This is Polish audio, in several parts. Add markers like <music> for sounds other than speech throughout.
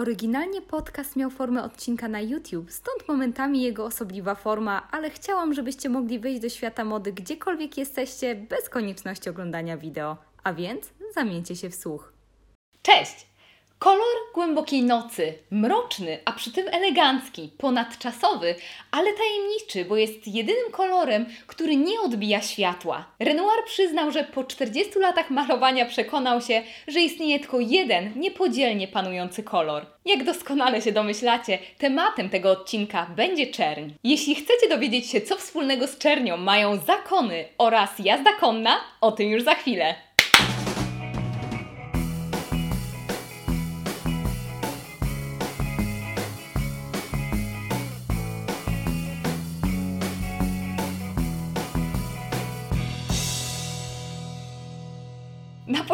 Oryginalnie podcast miał formę odcinka na YouTube, stąd momentami jego osobliwa forma, ale chciałam, żebyście mogli wejść do świata mody gdziekolwiek jesteście, bez konieczności oglądania wideo. A więc zamieńcie się w słuch. Cześć! Kolor głębokiej nocy, mroczny, a przy tym elegancki, ponadczasowy, ale tajemniczy, bo jest jedynym kolorem, który nie odbija światła. Renoir przyznał, że po 40 latach malowania przekonał się, że istnieje tylko jeden niepodzielnie panujący kolor. Jak doskonale się domyślacie, tematem tego odcinka będzie czerń. Jeśli chcecie dowiedzieć się, co wspólnego z czernią mają zakony oraz jazda konna, o tym już za chwilę.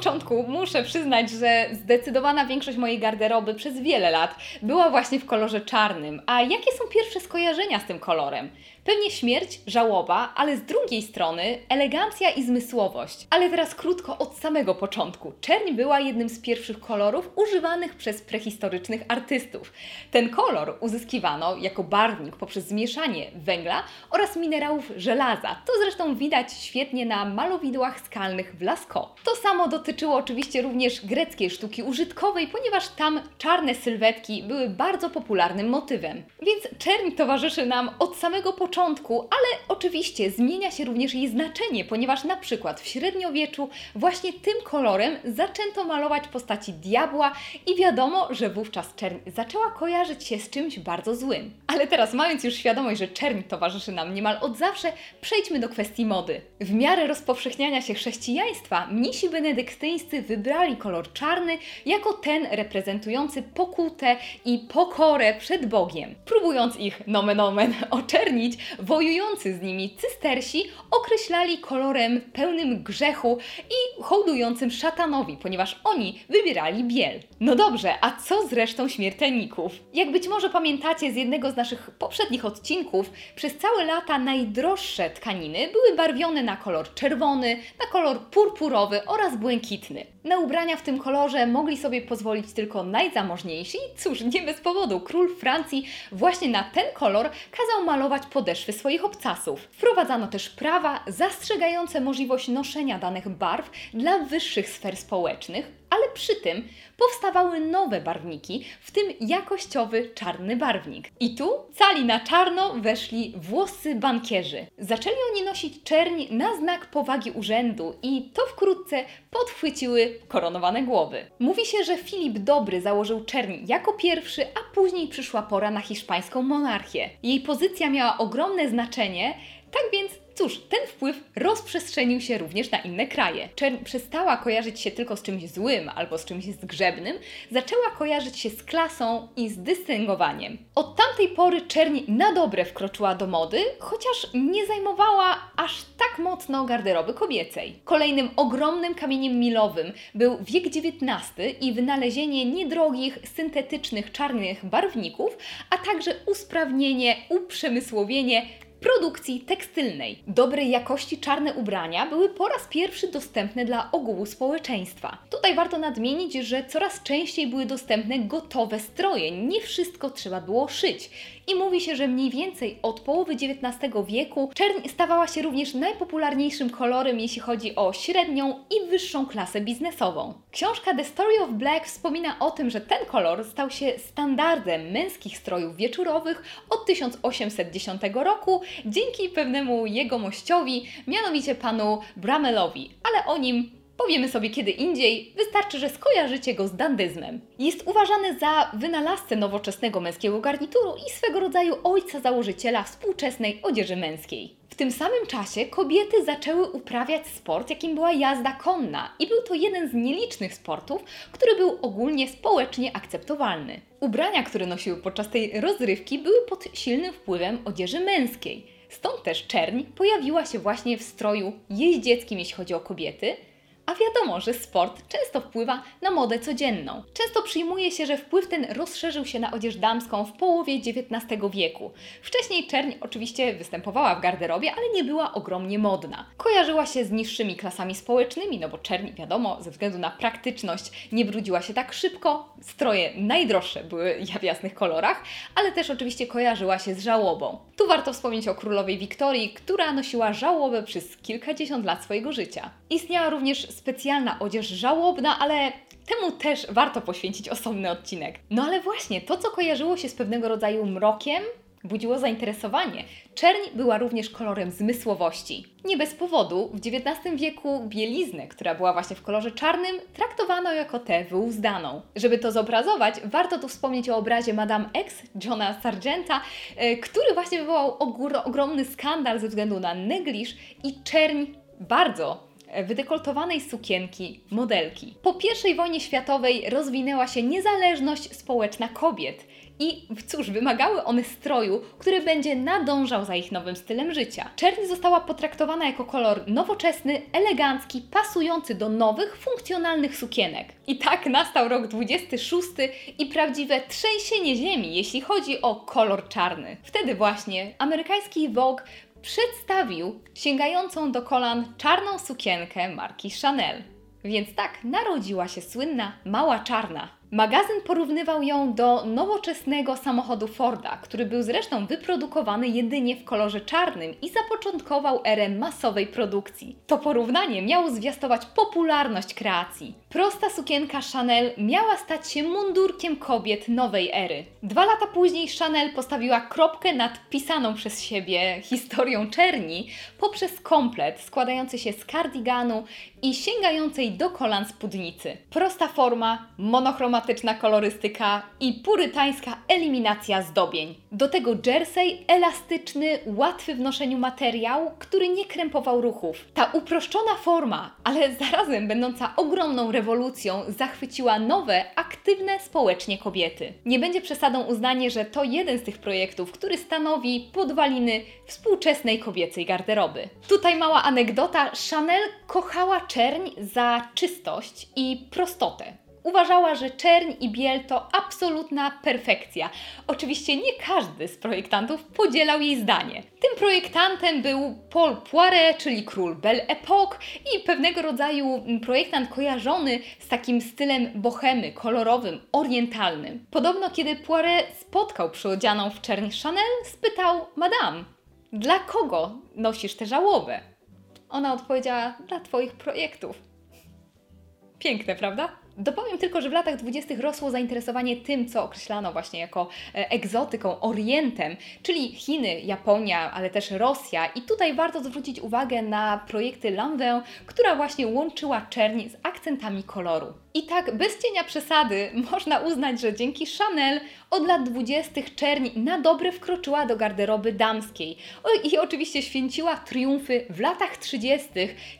Początku muszę przyznać, że zdecydowana większość mojej garderoby przez wiele lat była właśnie w kolorze czarnym. A jakie są pierwsze skojarzenia z tym kolorem? Pewnie śmierć, żałoba, ale z drugiej strony elegancja i zmysłowość. Ale teraz krótko od samego początku. Czerń była jednym z pierwszych kolorów używanych przez prehistorycznych artystów. Ten kolor uzyskiwano jako barwnik poprzez zmieszanie węgla oraz minerałów żelaza. To zresztą widać świetnie na malowidłach skalnych w Lascaux. To samo dotyczyło oczywiście również greckiej sztuki użytkowej, ponieważ tam czarne sylwetki były bardzo popularnym motywem. Więc czerń towarzyszy nam od samego początku początku, ale oczywiście zmienia się również jej znaczenie, ponieważ na przykład w średniowieczu właśnie tym kolorem zaczęto malować postaci diabła i wiadomo, że wówczas czerń zaczęła kojarzyć się z czymś bardzo złym. Ale teraz mając już świadomość, że czerń towarzyszy nam niemal od zawsze, przejdźmy do kwestii mody. W miarę rozpowszechniania się chrześcijaństwa mnisi benedyktyńscy wybrali kolor czarny jako ten reprezentujący pokutę i pokorę przed Bogiem, próbując ich nomen omen <laughs> oczernić wojujący z nimi cystersi określali kolorem pełnym grzechu i hołdującym szatanowi, ponieważ oni wybierali biel. No dobrze, a co z resztą śmiertelników? Jak być może pamiętacie z jednego z naszych poprzednich odcinków, przez całe lata najdroższe tkaniny były barwione na kolor czerwony, na kolor purpurowy oraz błękitny. Na ubrania w tym kolorze mogli sobie pozwolić tylko najzamożniejsi cóż, nie bez powodu król Francji właśnie na ten kolor kazał malować podeszwy swoich obcasów. Wprowadzano też prawa zastrzegające możliwość noszenia danych barw dla wyższych sfer społecznych, ale przy tym powstawały nowe barwniki, w tym jakościowy czarny barwnik. I tu cali na czarno weszli włosy bankierzy. Zaczęli oni nosić czerń na znak powagi urzędu i to wkrótce podchwyciły koronowane głowy. Mówi się, że Filip Dobry założył czerń jako pierwszy, a później przyszła pora na hiszpańską monarchię. Jej pozycja miała ogromne znaczenie, tak więc Cóż, ten wpływ rozprzestrzenił się również na inne kraje. Czerń przestała kojarzyć się tylko z czymś złym albo z czymś zgrzebnym, zaczęła kojarzyć się z klasą i z dystyngowaniem. Od tamtej pory czerń na dobre wkroczyła do mody, chociaż nie zajmowała aż tak mocno garderoby kobiecej. Kolejnym ogromnym kamieniem milowym był wiek XIX i wynalezienie niedrogich, syntetycznych czarnych barwników, a także usprawnienie, uprzemysłowienie produkcji tekstylnej. Dobrej jakości czarne ubrania były po raz pierwszy dostępne dla ogółu społeczeństwa. Tutaj warto nadmienić, że coraz częściej były dostępne gotowe stroje, nie wszystko trzeba było szyć. I mówi się, że mniej więcej od połowy XIX wieku czerń stawała się również najpopularniejszym kolorem, jeśli chodzi o średnią i wyższą klasę biznesową. Książka The Story of Black wspomina o tym, że ten kolor stał się standardem męskich strojów wieczorowych od 1810 roku dzięki pewnemu jegomościowi, mianowicie panu Bramelowi, ale o nim powiemy sobie kiedy indziej, wystarczy, że skojarzycie go z dandyzmem. Jest uważany za wynalazcę nowoczesnego męskiego garnituru i swego rodzaju ojca założyciela współczesnej odzieży męskiej. W tym samym czasie kobiety zaczęły uprawiać sport, jakim była jazda konna, i był to jeden z nielicznych sportów, który był ogólnie społecznie akceptowalny. Ubrania, które nosiły podczas tej rozrywki, były pod silnym wpływem odzieży męskiej. Stąd też czerń pojawiła się właśnie w stroju jeździeckim, jeśli chodzi o kobiety, A wiadomo, że sport często wpływa na modę codzienną. Często przyjmuje się, że wpływ ten rozszerzył się na odzież damską w połowie XIX wieku. Wcześniej czerń oczywiście występowała w garderobie, ale nie była ogromnie modna. Kojarzyła się z niższymi klasami społecznymi, no bo czerń, wiadomo, ze względu na praktyczność nie brudziła się tak szybko, stroje najdroższe były w jasnych kolorach, ale też oczywiście kojarzyła się z żałobą. Tu warto wspomnieć o królowej Wiktorii, która nosiła żałobę przez kilkadziesiąt lat swojego życia. Istniała również specjalna odzież żałobna, ale temu też warto poświęcić osobny odcinek. No ale właśnie, to co kojarzyło się z pewnego rodzaju mrokiem, budziło zainteresowanie. Czerń była również kolorem zmysłowości. Nie bez powodu w XIX wieku bieliznę, która była właśnie w kolorze czarnym, traktowano jako tę wyuzdaną. Żeby to zobrazować, warto tu wspomnieć o obrazie Madame X Johna Sargenta, e, który właśnie wywołał ogromny skandal ze względu na negliż i czerń bardzo wydekoltowanej sukienki modelki. Po I wojnie światowej rozwinęła się niezależność społeczna kobiet i cóż, wymagały one stroju, który będzie nadążał za ich nowym stylem życia. Czerń została potraktowana jako kolor nowoczesny, elegancki, pasujący do nowych, funkcjonalnych sukienek. I tak nastał rok 26 i prawdziwe trzęsienie ziemi, jeśli chodzi o kolor czarny. Wtedy właśnie amerykański Vogue przedstawił sięgającą do kolan czarną sukienkę marki Chanel. Więc tak narodziła się słynna Mała Czarna. Magazyn porównywał ją do nowoczesnego samochodu Forda, który był zresztą wyprodukowany jedynie w kolorze czarnym i zapoczątkował erę masowej produkcji. To porównanie miało zwiastować popularność kreacji. Prosta sukienka Chanel miała stać się mundurkiem kobiet nowej ery. Dwa lata później Chanel postawiła kropkę nad pisaną przez siebie historią czerni poprzez komplet składający się z kardiganu i sięgającej do kolan spódnicy. Prosta forma, monochromatyczna dramatyczna kolorystyka i purytańska eliminacja zdobień. Do tego jersey elastyczny, łatwy w noszeniu materiał, który nie krępował ruchów. Ta uproszczona forma, ale zarazem będąca ogromną rewolucją, zachwyciła nowe, aktywne społecznie kobiety. Nie będzie przesadą uznanie, że to jeden z tych projektów, który stanowi podwaliny współczesnej kobiecej garderoby. Tutaj mała anegdota. Chanel kochała czerń za czystość i prostotę. Uważała, że czerń i biel to absolutna perfekcja. Oczywiście nie każdy z projektantów podzielał jej zdanie. Tym projektantem był Paul Poiret, czyli król Belle Époque i pewnego rodzaju projektant kojarzony z takim stylem bohemy, kolorowym, orientalnym. Podobno kiedy Poiret spotkał przyodzianą w czerń Chanel, spytał Madame, dla kogo nosisz tę żałobę? Ona odpowiedziała, dla Twoich projektów. Piękne, prawda? Dopowiem tylko, że w latach dwudziestych rosło zainteresowanie tym, co określano właśnie jako e, egzotyką, orientem, czyli Chiny, Japonia, ale też Rosja. I tutaj warto zwrócić uwagę na projekty Lanvin, która właśnie łączyła czerń z akcentami koloru. I tak bez cienia przesady <laughs> można uznać, że dzięki Chanel od lat 20. czerń na dobre wkroczyła do garderoby damskiej. I oczywiście święciła triumfy w latach 30.,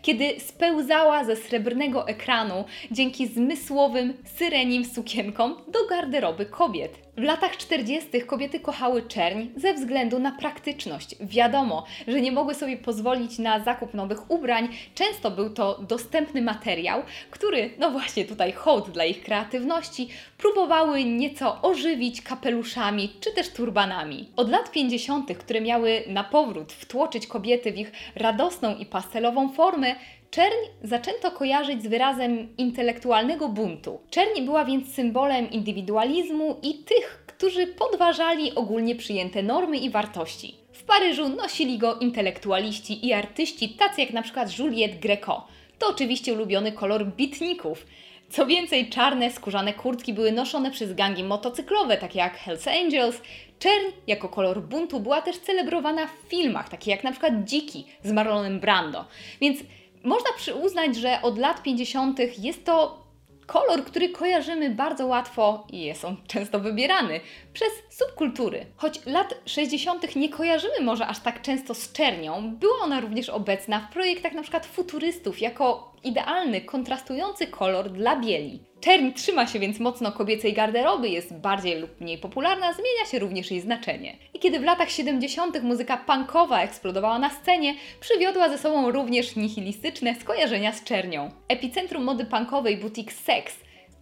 kiedy spełzała ze srebrnego ekranu dzięki zmysłowym syrenim sukienkom garderoby kobiet. W latach 40. kobiety kochały czerń ze względu na praktyczność. Wiadomo, że nie mogły sobie pozwolić na zakup nowych ubrań. Często był to dostępny materiał, który, no właśnie tutaj hołd dla ich kreatywności, próbowały nieco ożywić kapeluszami czy też turbanami. Od lat 50., które miały na powrót wtłoczyć kobiety w ich radosną i pastelową formę, Czerń zaczęto kojarzyć z wyrazem intelektualnego buntu. Czerń była więc symbolem indywidualizmu i tych, którzy podważali ogólnie przyjęte normy i wartości. W Paryżu nosili go intelektualiści i artyści, tacy jak na przykład Juliette Greco. To oczywiście ulubiony kolor bitników. Co więcej, czarne skórzane kurtki były noszone przez gangi motocyklowe, takie jak Hells Angels. Czerń jako kolor buntu była też celebrowana w filmach, takich jak na przykład Dziki z Marlonem Brando. Więc można przyuznać, że od lat 50. jest to kolor, który kojarzymy bardzo łatwo i jest on często wybierany przez subkultury. Choć lat 60. nie kojarzymy może aż tak często z czernią, była ona również obecna w projektach np. futurystów jako idealny, kontrastujący kolor dla bieli. Czerń trzyma się więc mocno kobiecej garderoby, jest bardziej lub mniej popularna, zmienia się również jej znaczenie. I kiedy w latach 70. muzyka punkowa eksplodowała na scenie, przywiodła ze sobą również nihilistyczne skojarzenia z czernią. Epicentrum mody punkowej butik Sex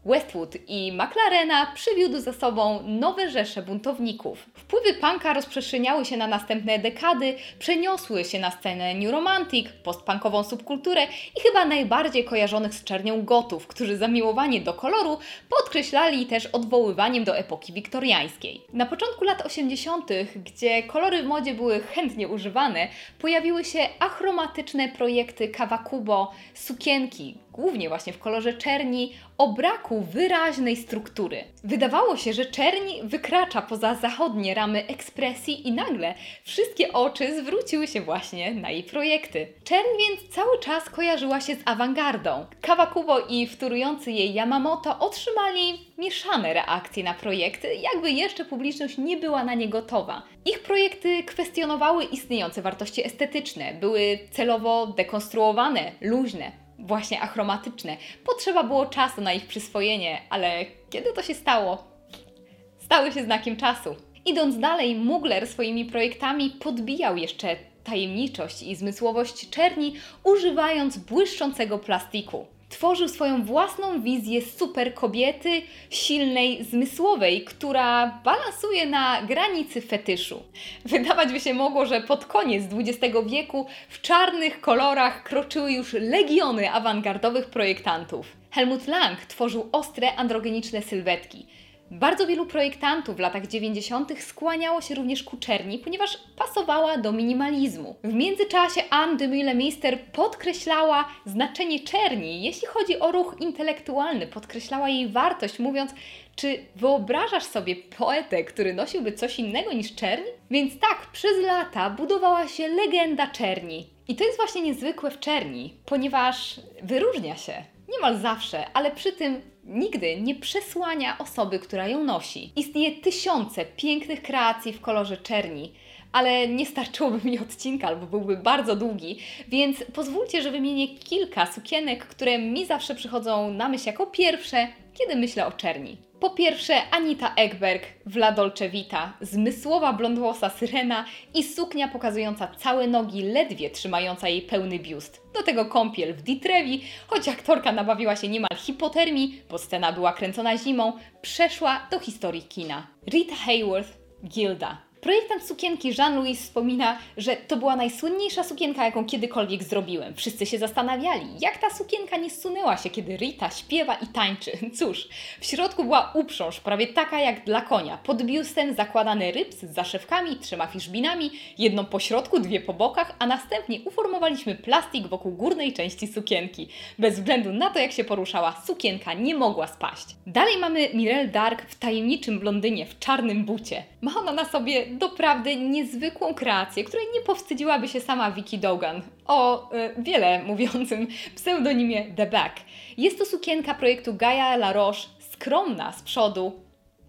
Westwood i McLarena przywiódł za sobą nowe rzesze buntowników. Wpływy punka rozprzestrzeniały się na następne dekady, przeniosły się na scenę New Romantic, postpunkową subkulturę i chyba najbardziej kojarzonych z czernią gotów, którzy zamiłowanie do koloru podkreślali też odwoływaniem do epoki wiktoriańskiej. Na początku lat 80., gdzie kolory w modzie były chętnie używane, pojawiły się achromatyczne projekty Kawakubo, sukienki, głównie właśnie w kolorze czerni, o braku wyraźnej struktury. Wydawało się, że czerni wykracza poza zachodnie ramy ekspresji i nagle wszystkie oczy zwróciły się właśnie na jej projekty. Czerń więc cały czas kojarzyła się z awangardą. Kawakubo i wtórujący jej Yamamoto otrzymali mieszane reakcje na projekty, jakby jeszcze publiczność nie była na nie gotowa. Ich projekty kwestionowały istniejące wartości estetyczne, były celowo dekonstruowane, luźne właśnie achromatyczne. Potrzeba było czasu na ich przyswojenie, ale kiedy to się stało? Stały się znakiem czasu. Idąc dalej, Mugler swoimi projektami podbijał jeszcze tajemniczość i zmysłowość czerni, używając błyszczącego plastiku. Tworzył swoją własną wizję super kobiety, silnej, zmysłowej, która balansuje na granicy fetyszu. Wydawać by się mogło, że pod koniec XX wieku w czarnych kolorach kroczyły już legiony awangardowych projektantów. Helmut Lang tworzył ostre, androgeniczne sylwetki. Bardzo wielu projektantów w latach 90. skłaniało się również ku czerni, ponieważ pasowała do minimalizmu. W międzyczasie Anne de Millemeester podkreślała znaczenie czerni, jeśli chodzi o ruch intelektualny, podkreślała jej wartość, mówiąc, czy wyobrażasz sobie poetę, który nosiłby coś innego niż czerni? Więc tak, przez lata budowała się legenda czerni. I to jest właśnie niezwykłe w czerni, ponieważ wyróżnia się niemal zawsze, ale przy tym nigdy nie przesłania osoby, która ją nosi. Istnieje tysiące pięknych kreacji w kolorze czerni, ale nie starczyłoby mi odcinka, albo byłby bardzo długi, więc pozwólcie, że wymienię kilka sukienek, które mi zawsze przychodzą na myśl jako pierwsze, kiedy myślę o czerni. Po pierwsze Anita Ekberg w La Dolce Vita, zmysłowa blondwłosa syrena i suknia pokazująca całe nogi, ledwie trzymająca jej pełny biust. Do tego kąpiel w Ditrevi, choć aktorka nabawiła się niemal hipotermii, bo scena była kręcona zimą, przeszła do historii kina. Rita Hayworth, Gilda. Projektant sukienki Jean-Louis wspomina, że to była najsłynniejsza sukienka, jaką kiedykolwiek zrobiłem. Wszyscy się zastanawiali, jak ta sukienka nie zsunęła się, kiedy Rita śpiewa i tańczy. <laughs> Cóż, w środku była uprząż, prawie taka jak dla konia. Pod biustem zakładany ryb z zaszewkami, trzema fiszbinami, jedną po środku, dwie po bokach, a następnie uformowaliśmy plastik wokół górnej części sukienki. Bez względu na to, jak się poruszała, sukienka nie mogła spaść. Dalej mamy Mirelle Dark w tajemniczym blondynie, w czarnym bucie. Ma ona na sobie doprawdy niezwykłą kreację, której nie powstydziłaby się sama Vicky Dogan o y, wiele <laughs> mówiącym pseudonimie The Back. Jest to sukienka projektu Gaia La Roche, skromna z przodu,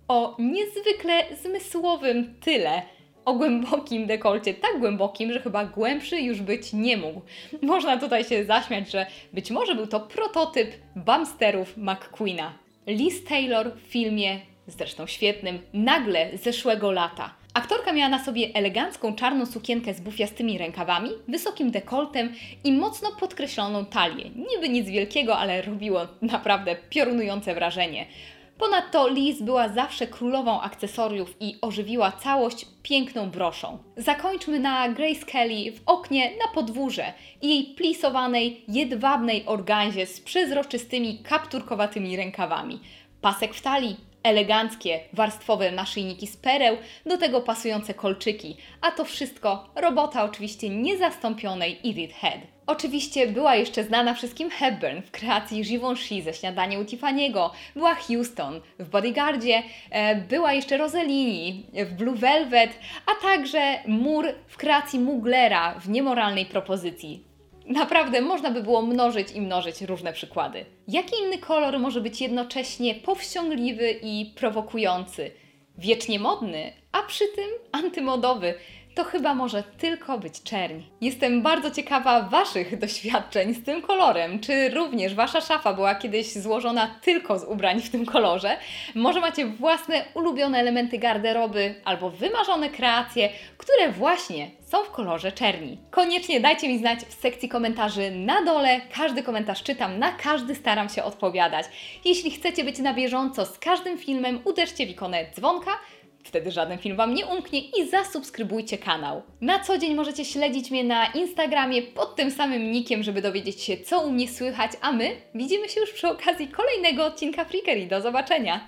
o niezwykle zmysłowym tyle, o głębokim dekolcie, tak głębokim, że chyba głębszy już być nie mógł. Można tutaj się zaśmiać, że być może był to prototyp bumsterów McQueena. Liz Taylor w filmie, zresztą świetnym, nagle zeszłego lata. Aktorka miała na sobie elegancką czarną sukienkę z bufiastymi rękawami, wysokim dekoltem i mocno podkreśloną talię. Niby nic wielkiego, ale robiło naprawdę piorunujące wrażenie. Ponadto Liz była zawsze królową akcesoriów i ożywiła całość piękną broszą. Zakończmy na Grace Kelly w oknie na podwórze i jej plisowanej, jedwabnej organzie z przezroczystymi, kapturkowatymi rękawami. Pasek w talii, eleganckie, warstwowe naszyjniki z pereł, do tego pasujące kolczyki, a to wszystko robota oczywiście niezastąpionej Edith Head. Oczywiście była jeszcze znana wszystkim Hepburn w kreacji Givenchy ze śniadania u Tiffany'ego, była Houston w Bodyguardzie, e, była jeszcze Rossellini w Blue Velvet, a także Moore w kreacji Muglera w niemoralnej propozycji. Naprawdę można by było mnożyć i mnożyć różne przykłady. Jaki inny kolor może być jednocześnie powściągliwy i prowokujący? Wiecznie modny, a przy tym antymodowy. To chyba może tylko być czerń. Jestem bardzo ciekawa Waszych <laughs> doświadczeń z tym kolorem. Czy również Wasza szafa była kiedyś złożona tylko z ubrań w tym kolorze? Może macie własne ulubione elementy garderoby albo wymarzone kreacje, które właśnie są w kolorze czerni. Koniecznie dajcie mi znać w sekcji komentarzy na dole. Każdy komentarz czytam, na każdy staram się odpowiadać. Jeśli chcecie być na bieżąco z każdym filmem, uderzcie w ikonę dzwonka, Wtedy żaden film Wam nie umknie i zasubskrybujcie kanał. Na co dzień możecie śledzić mnie na Instagramie pod tym samym nickiem, żeby dowiedzieć się, co u mnie słychać, a my widzimy się już przy okazji kolejnego odcinka Freakery. Do zobaczenia!